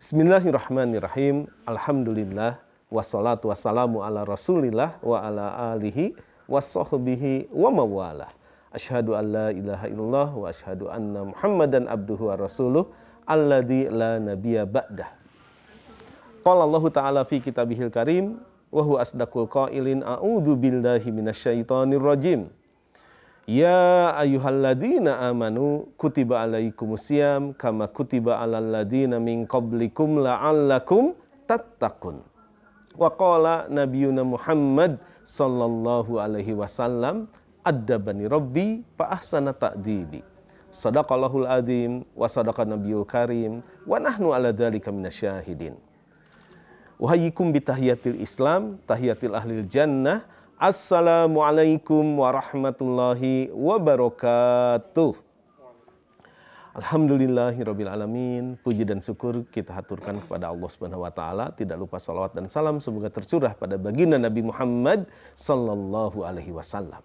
Bismillahirrahmanirrahim. Alhamdulillah wassalatu wassalamu ala Rasulillah wa ala alihi wassohbihi wa mawalah. Ashadu an la ilaha illallah wa ashadu anna Muhammadan abduhu wa rasuluh alladhi la nabiyya ba'dah. Qala Allah Ta'ala fi kitabihil karim wa huwa asdaqul qailin a'udzu billahi minasyaitonir rajim. Ya ayyuhalladzina amanu kutiba alaikumusiyam kama kutiba alal ladzina min qablikum la'allakum tattaqun. Wa qala nabiyuna Muhammad sallallahu alaihi wasallam addabani rabbi fa ahsana ta'dibi. Sadaqallahul azim wa sadaqa nabiyul karim wa nahnu ala dzalika minasyahidin. Uhayikum bitahiyatil Islam, tahiyatil ahlil jannah, Assalamualaikum warahmatullahi wabarakatuh. Alhamdulillahirrabbilalamin Puji dan syukur kita haturkan kepada Allah subhanahu wa ta'ala. Tidak lupa salawat dan salam Semoga tercurah pada baginda Nabi Muhammad Sallallahu alaihi wasallam.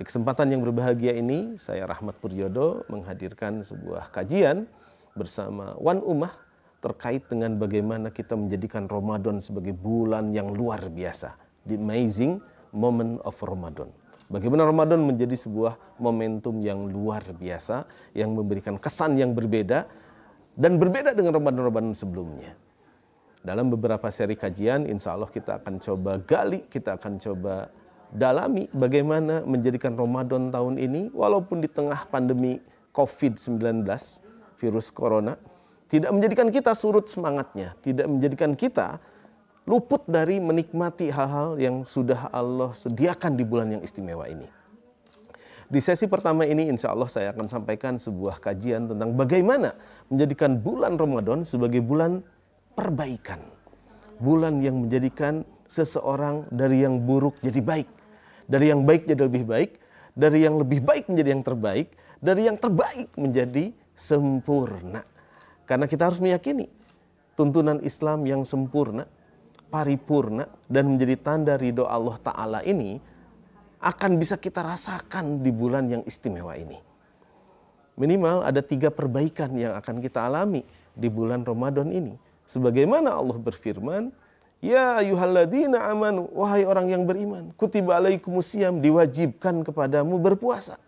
Di kesempatan yang berbahagia ini Saya Rahmat Puryodo Menghadirkan sebuah kajian Bersama Wan Umah Terkait dengan bagaimana kita menjadikan Ramadan Sebagai bulan yang luar biasa. The amazing moment of Ramadan. Bagaimana Ramadan menjadi sebuah momentum yang luar biasa, yang memberikan kesan yang berbeda, dan berbeda dengan Ramadan-Ramadan sebelumnya. Dalam beberapa seri kajian, insya Allah kita akan coba gali, kita akan coba dalami bagaimana menjadikan Ramadan tahun ini, walaupun di tengah pandemi COVID-19, virus corona, tidak menjadikan kita surut semangatnya, tidak menjadikan kita luput dari menikmati hal-hal yang sudah Allah sediakan di bulan yang istimewa ini. Di sesi pertama ini insya Allah saya akan sampaikan sebuah kajian tentang bagaimana menjadikan bulan Ramadan sebagai bulan perbaikan. Bulan yang menjadikan seseorang dari yang buruk jadi baik. Dari yang baik jadi lebih baik. Dari yang lebih baik menjadi yang terbaik. Dari yang terbaik menjadi sempurna. Karena kita harus meyakini tuntunan Islam yang sempurna paripurna dan menjadi tanda ridho Allah Ta'ala ini akan bisa kita rasakan di bulan yang istimewa ini. Minimal ada tiga perbaikan yang akan kita alami di bulan Ramadan ini. Sebagaimana Allah berfirman, Ya ayuhalladzina amanu, wahai orang yang beriman, kutiba alaikumusiyam, diwajibkan kepadamu berpuasa.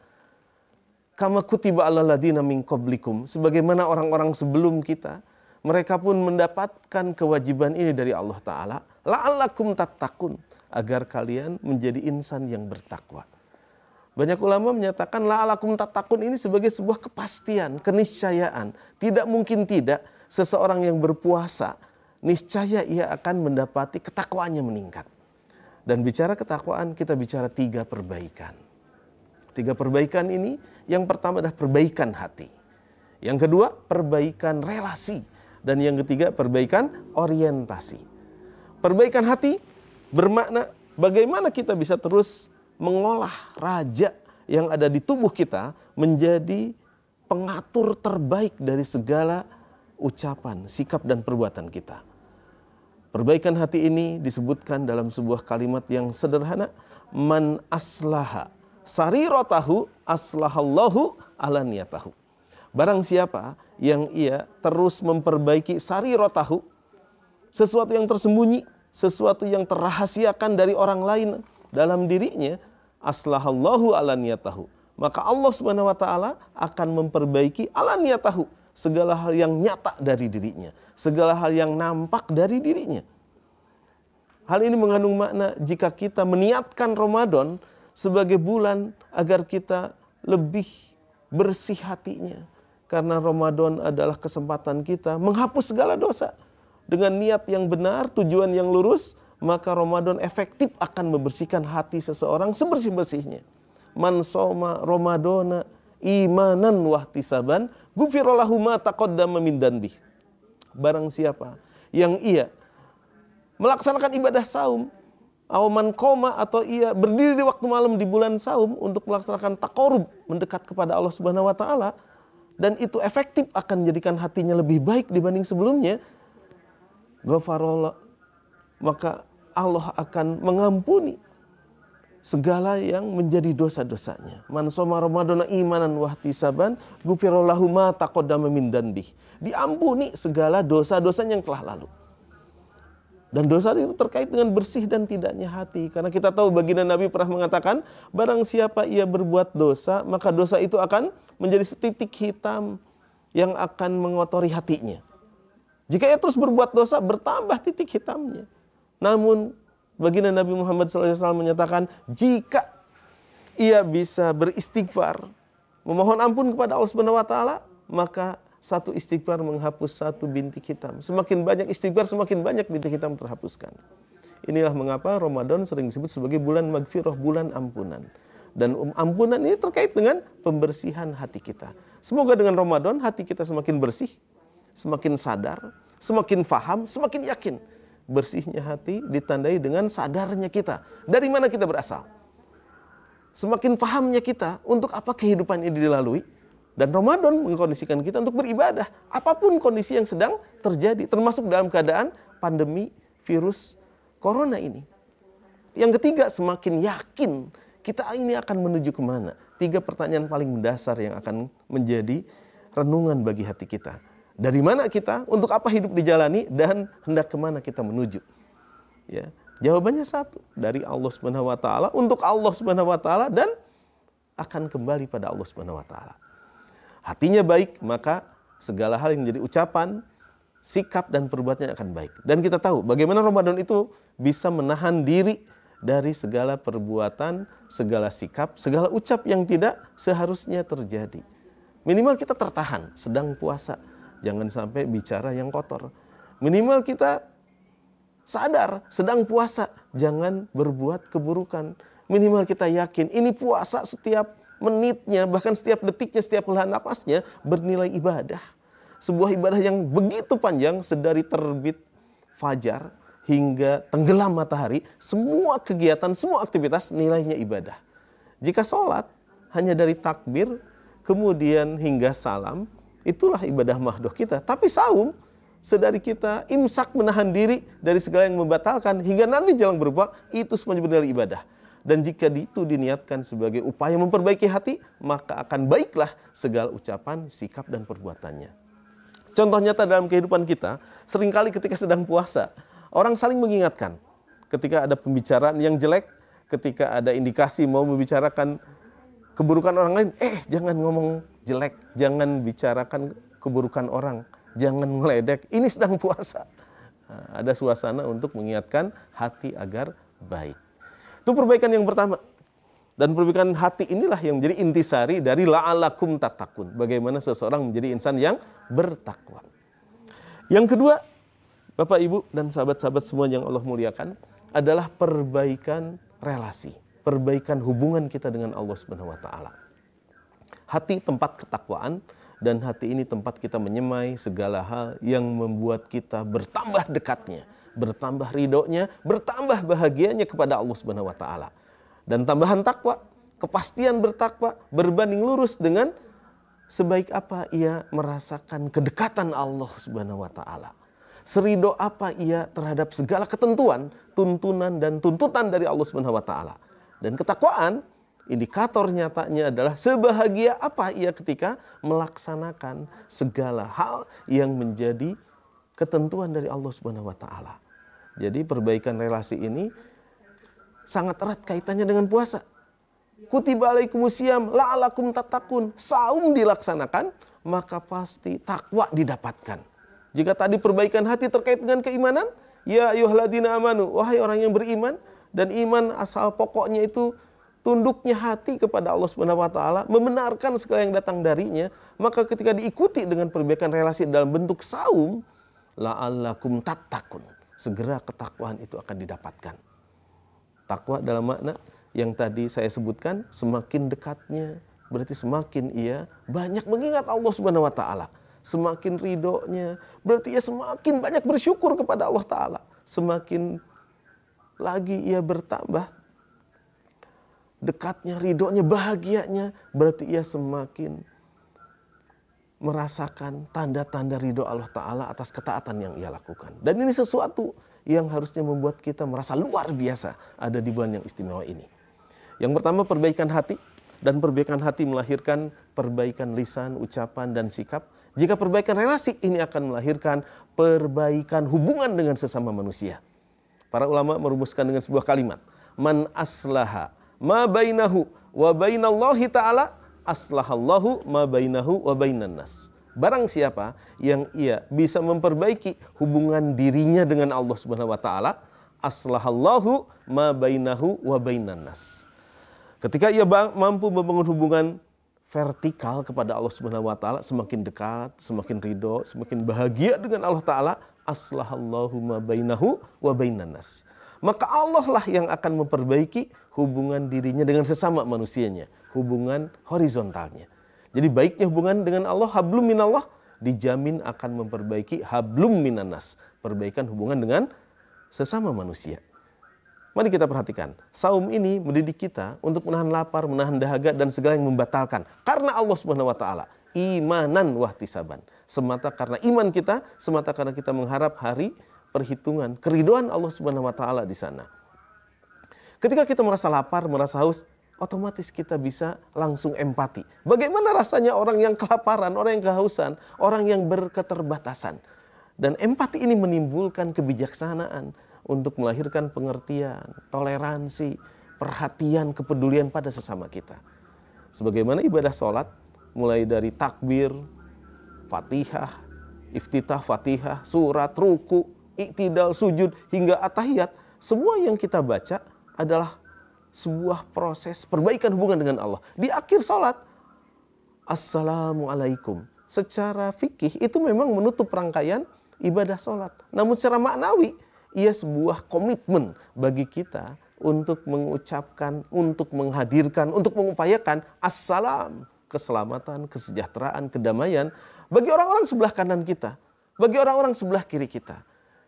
Kama kutiba ala ladina min qablikum, sebagaimana orang-orang sebelum kita, mereka pun mendapatkan kewajiban ini dari Allah Ta'ala. La'allakum tattaqun. Agar kalian menjadi insan yang bertakwa. Banyak ulama menyatakan la'allakum tattaqun ini sebagai sebuah kepastian, keniscayaan. Tidak mungkin tidak seseorang yang berpuasa, niscaya ia akan mendapati ketakwaannya meningkat. Dan bicara ketakwaan, kita bicara tiga perbaikan. Tiga perbaikan ini, yang pertama adalah perbaikan hati. Yang kedua, perbaikan relasi dan yang ketiga, perbaikan orientasi. Perbaikan hati bermakna bagaimana kita bisa terus mengolah raja yang ada di tubuh kita menjadi pengatur terbaik dari segala ucapan, sikap, dan perbuatan kita. Perbaikan hati ini disebutkan dalam sebuah kalimat yang sederhana. Man aslaha sarirotahu aslahallahu alaniyatahu. Barang siapa yang ia terus memperbaiki sari rotahu, sesuatu yang tersembunyi, sesuatu yang terahasiakan dari orang lain dalam dirinya, aslahallahu ala niyatahu. Maka Allah Subhanahu wa taala akan memperbaiki ala niyatahu, segala hal yang nyata dari dirinya, segala hal yang nampak dari dirinya. Hal ini mengandung makna jika kita meniatkan Ramadan sebagai bulan agar kita lebih bersih hatinya, karena Ramadan adalah kesempatan kita menghapus segala dosa. Dengan niat yang benar, tujuan yang lurus, maka Ramadan efektif akan membersihkan hati seseorang sebersih-bersihnya. Man soma Ramadana imanan wahtisaban gufirallahu ma taqaddama min. Barang siapa yang ia melaksanakan ibadah saum, awaman koma atau ia berdiri di waktu malam di bulan saum untuk melaksanakan takorub mendekat kepada Allah Subhanahu wa taala, dan itu efektif akan menjadikan hatinya lebih baik dibanding sebelumnya, ghafarallah maka Allah akan mengampuni segala yang menjadi dosa-dosanya. Man soma Ramadana imanan wahtisaban gufirallahu ma taqaddama min. Diampuni segala dosa-dosa yang telah lalu. Dan dosa itu terkait dengan bersih dan tidaknya hati. Karena kita tahu baginda Nabi pernah mengatakan, barang siapa ia berbuat dosa, maka dosa itu akan menjadi setitik hitam yang akan mengotori hatinya. Jika ia terus berbuat dosa, bertambah titik hitamnya. Namun Baginda Nabi Muhammad SAW menyatakan jika ia bisa beristighfar, memohon ampun kepada Allah Subhanahu wa taala, maka satu istighfar menghapus satu bintik hitam. Semakin banyak istighfar, semakin banyak bintik hitam terhapuskan. Inilah mengapa Ramadan sering disebut sebagai bulan magfirah, bulan ampunan. Dan um, ampunan ini terkait dengan pembersihan hati kita. Semoga dengan Ramadan hati kita semakin bersih, semakin sadar, semakin faham, semakin yakin bersihnya hati ditandai dengan sadarnya kita. Dari mana kita berasal? Semakin pahamnya kita untuk apa kehidupan ini dilalui. Dan Ramadan mengkondisikan kita untuk beribadah. Apa pun kondisi yang sedang terjadi. Termasuk dalam keadaan pandemi virus corona ini. Yang ketiga, semakin yakin kita ini akan menuju ke mana. Tiga pertanyaan paling mendasar yang akan menjadi renungan bagi hati kita. Dari mana kita, untuk apa hidup dijalani, dan hendak ke mana kita menuju. Ya, jawabannya satu, dari Allah Subhanahu Wa Taala untuk Allah Subhanahu Wa Taala dan akan kembali pada Allah Subhanahu Wa Taala. Hatinya baik, maka segala hal yang menjadi ucapan, sikap dan perbuatannya akan baik. Dan kita tahu bagaimana Ramadan itu bisa menahan diri dari segala perbuatan, segala sikap, segala ucap yang tidak seharusnya terjadi. Minimal kita tertahan sedang puasa Jangan sampai bicara yang kotor. Minimal kita sadar sedang puasa, jangan berbuat keburukan. Minimal kita yakin ini puasa setiap menitnya, bahkan setiap detiknya, setiap helaan napasnya bernilai ibadah. Sebuah ibadah yang begitu panjang sedari terbit fajar hingga tenggelam matahari, semua kegiatan, semua aktivitas nilainya ibadah. Jika sholat hanya dari takbir, kemudian hingga salam, Itulah ibadah mahdoh kita. Tapi saum, sedari kita imsak menahan diri dari segala yang membatalkan hingga nanti jalan berbuat, itu semuanya bernilai ibadah. Dan jika itu diniatkan sebagai upaya memperbaiki hati, maka akan baiklah segala ucapan, sikap, dan perbuatannya. Contoh nyata dalam kehidupan kita, sering kali ketika sedang puasa, orang saling mengingatkan. Ketika ada pembicaraan yang jelek, ketika ada indikasi mau membicarakan keburukan orang lain, eh jangan ngomong jelek, jangan bicarakan keburukan orang, jangan meledek. Ini sedang puasa. Nah, ada suasana untuk mengingatkan hati agar baik. Itu perbaikan yang pertama. Dan perbaikan hati inilah yang menjadi intisari dari la'alakum tatakun. Bagaimana seseorang menjadi insan yang bertakwa. Yang kedua, Bapak Ibu dan sahabat-sahabat semua yang Allah muliakan adalah perbaikan relasi, perbaikan hubungan kita dengan Allah Subhanahu wa taala. Hati tempat ketakwaan dan hati ini tempat kita menyemai segala hal yang membuat kita bertambah dekatnya, bertambah ridhonya, bertambah bahagianya kepada Allah Subhanahu wa taala. Dan tambahan takwa, kepastian bertakwa berbanding lurus dengan sebaik apa ia merasakan kedekatan Allah Subhanahu wa taala. Serido apa ia terhadap segala ketentuan, tuntunan dan tuntutan dari Allah Subhanahu wa taala. Dan ketakwaan indikator nyatanya adalah sebahagia apa ia ketika melaksanakan segala hal yang menjadi ketentuan dari Allah Subhanahu wa taala. Jadi perbaikan relasi ini sangat erat kaitannya dengan puasa. Kutiba alaikumusiyam la'alakum tatakun. Saum dilaksanakan, maka pasti takwa didapatkan. Jika tadi perbaikan hati terkait dengan keimanan, ya ayuhladina amanu, wahai orang yang beriman, dan iman asal pokoknya itu tunduknya hati kepada Allah Subhanahu wa taala, membenarkan segala yang datang darinya, maka ketika diikuti dengan perbaikan relasi dalam bentuk saum, la'allakum tattaqun. Segera ketakwaan itu akan didapatkan. Takwa dalam makna yang tadi saya sebutkan, semakin dekatnya berarti semakin ia banyak mengingat Allah Subhanahu wa taala. Semakin ridhonya, berarti ia semakin banyak bersyukur kepada Allah taala. Semakin lagi ia bertambah dekatnya, ridhonya, bahagianya, berarti ia semakin merasakan tanda-tanda ridho Allah Ta'ala atas ketaatan yang ia lakukan. Dan ini sesuatu yang harusnya membuat kita merasa luar biasa ada di bulan yang istimewa ini. Yang pertama perbaikan hati dan perbaikan hati melahirkan perbaikan lisan, ucapan dan sikap. Jika perbaikan relasi ini akan melahirkan perbaikan hubungan dengan sesama manusia. Para ulama merumuskan dengan sebuah kalimat, man aslaha ma bainahu wa bainallahi ta'ala aslahallahu ma bainahu wa bainan nas. Barang siapa yang ia bisa memperbaiki hubungan dirinya dengan Allah Subhanahu wa taala, aslahallahu ma bainahu wa bainan nas. Ketika ia mampu membangun hubungan vertikal kepada Allah Subhanahu wa taala semakin dekat, semakin ridho, semakin bahagia dengan Allah taala, aslahallahu ma bainahu wa bainan nas. Maka Allah lah yang akan memperbaiki hubungan dirinya dengan sesama manusianya, hubungan horizontalnya. Jadi baiknya hubungan dengan Allah, hablum minallah, dijamin akan memperbaiki hablum minanas. Perbaikan hubungan dengan sesama manusia. Mari kita perhatikan, saum ini mendidik kita untuk menahan lapar, menahan dahaga dan segala yang membatalkan. Karena Allah Subhanahu wa taala, imanan wahtisaban. Semata karena iman kita, semata karena kita mengharap hari perhitungan, keriduan Allah Subhanahu wa taala di sana. Ketika kita merasa lapar, merasa haus, otomatis kita bisa langsung empati. Bagaimana rasanya orang yang kelaparan, orang yang kehausan, orang yang berketerbatasan. Dan empati ini menimbulkan kebijaksanaan untuk melahirkan pengertian, toleransi, perhatian, kepedulian pada sesama kita. Sebagaimana ibadah sholat, mulai dari takbir, fatihah, iftitah, fatihah, surat, ruku, iktidal, sujud, hingga atahiyat, semua yang kita baca adalah sebuah proses perbaikan hubungan dengan Allah. Di akhir salat, Assalamualaikum. Secara fikih itu memang menutup rangkaian ibadah salat. Namun secara maknawi, ia sebuah komitmen bagi kita untuk mengucapkan, untuk menghadirkan, untuk mengupayakan assalam, keselamatan, kesejahteraan, kedamaian bagi orang-orang sebelah kanan kita, bagi orang-orang sebelah kiri kita.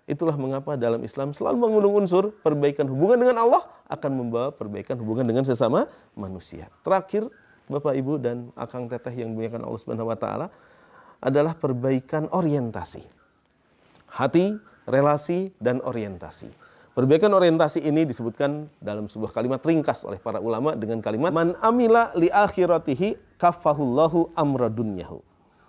Itulah mengapa dalam Islam selalu mengundang unsur perbaikan hubungan dengan Allah akan membawa perbaikan hubungan dengan sesama manusia. Terakhir, Bapak Ibu dan Akang Teteh yang dimuliakan Allah Subhanahu wa taala adalah perbaikan orientasi. Hati, relasi dan orientasi. Perbaikan orientasi ini disebutkan dalam sebuah kalimat ringkas oleh para ulama dengan kalimat man amila li akhiratihi kafahullahu amra dunyahu.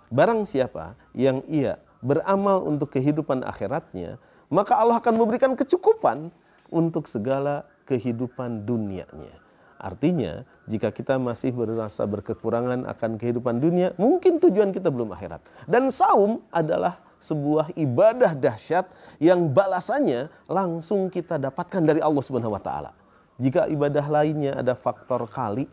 Barang siapa yang ia beramal untuk kehidupan akhiratnya, maka Allah akan memberikan kecukupan untuk segala kehidupan dunianya. Artinya, jika kita masih berasa berkekurangan akan kehidupan dunia, mungkin tujuan kita belum akhirat. Dan saum adalah sebuah ibadah dahsyat yang balasannya langsung kita dapatkan dari Allah Subhanahu wa taala. Jika ibadah lainnya ada faktor kali,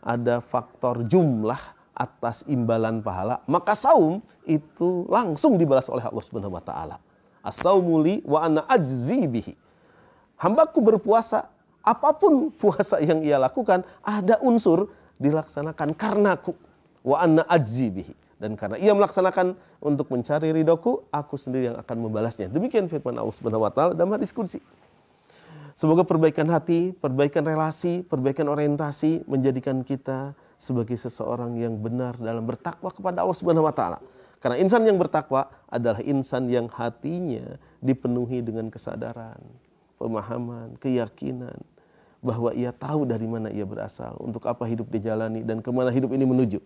ada faktor jumlah atas imbalan pahala, maka saum itu langsung dibalas oleh Allah Subhanahu wa taala. As-saumuli wa ana ajzi bihi. Hambaku berpuasa, apa pun puasa yang ia lakukan, ada unsur dilaksanakan karenaku. Wa anna ajzi bihi. Dan karena ia melaksanakan untuk mencari ridoku, aku sendiri yang akan membalasnya. Demikian firman Allah Subhanahu wa taala dalam hadis kursi. Semoga perbaikan hati, perbaikan relasi, perbaikan orientasi menjadikan kita sebagai seseorang yang benar dalam bertakwa kepada Allah Subhanahu wa taala karena insan yang bertakwa adalah insan yang hatinya dipenuhi dengan kesadaran, pemahaman, keyakinan bahwa ia tahu dari mana ia berasal, untuk apa hidup dijalani dan ke mana hidup ini menuju.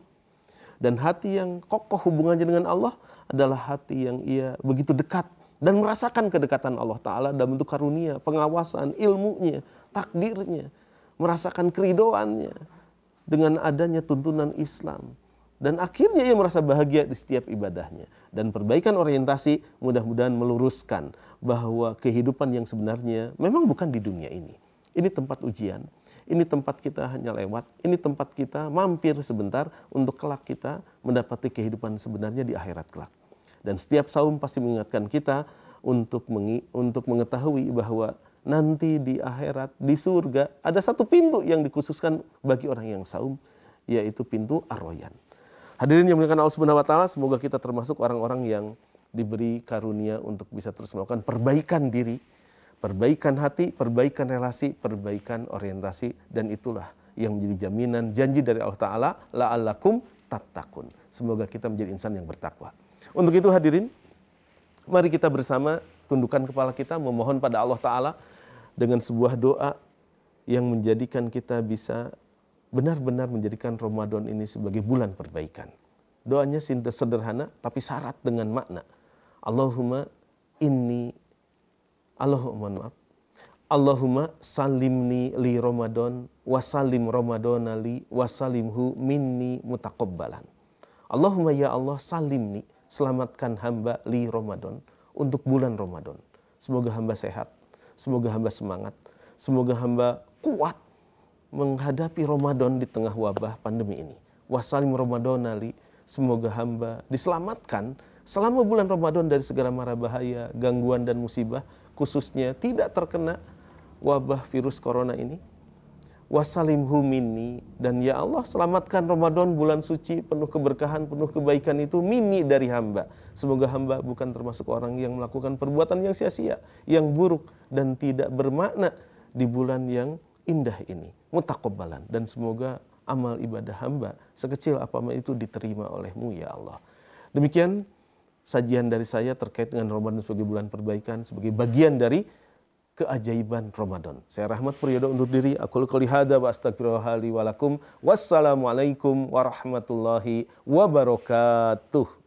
Dan hati yang kokoh hubungannya dengan Allah adalah hati yang ia begitu dekat dan merasakan kedekatan Allah Ta'ala dalam bentuk karunia, pengawasan, ilmunya, takdirnya, merasakan keridoannya dengan adanya tuntunan Islam dan akhirnya ia merasa bahagia di setiap ibadahnya. Dan perbaikan orientasi mudah-mudahan meluruskan bahwa kehidupan yang sebenarnya memang bukan di dunia ini. Ini tempat ujian, ini tempat kita hanya lewat, ini tempat kita mampir sebentar untuk kelak kita mendapati kehidupan sebenarnya di akhirat kelak. Dan setiap saum pasti mengingatkan kita untuk untuk mengetahui bahwa nanti di akhirat, di surga, ada satu pintu yang dikhususkan bagi orang yang saum, yaitu pintu arroyan Hadirin yang muliakan Allah Subhanahu wa taala, semoga kita termasuk orang-orang yang diberi karunia untuk bisa terus melakukan perbaikan diri, perbaikan hati, perbaikan relasi, perbaikan orientasi dan itulah yang menjadi jaminan janji dari Allah taala la'allakum tattaqun. Semoga kita menjadi insan yang bertakwa. Untuk itu hadirin, mari kita bersama tundukkan kepala kita memohon pada Allah taala dengan sebuah doa yang menjadikan kita bisa benar-benar menjadikan Ramadan ini sebagai bulan perbaikan. Doanya sederhana tapi syarat dengan makna. Allahumma inni Allahumma maaf. Allahumma salimni li Ramadan wasalim Ramadan li wasalimhu minni mutakobbalan. Allahumma ya Allah salimni selamatkan hamba li Ramadan untuk bulan Ramadan. Semoga hamba sehat, semoga hamba semangat, semoga hamba kuat menghadapi Ramadan di tengah wabah pandemi ini. Wasalim Ramadan ali, semoga hamba diselamatkan selama bulan Ramadan dari segala mara bahaya, gangguan dan musibah, khususnya tidak terkena wabah virus corona ini. Wasalim humini dan ya Allah selamatkan Ramadan bulan suci penuh keberkahan, penuh kebaikan itu mini dari hamba. Semoga hamba bukan termasuk orang yang melakukan perbuatan yang sia-sia, yang buruk dan tidak bermakna di bulan yang indah ini. Mutakobbalan dan semoga amal ibadah hamba sekecil apa pun itu diterima olehmu ya Allah. Demikian sajian dari saya terkait dengan Ramadan sebagai bulan perbaikan, sebagai bagian dari keajaiban Ramadan. Saya Rahmat Puryodo undur diri. Aku qouli hadza wa astaghfirullahaladzim Wassalamualaikum warahmatullahi wabarakatuh.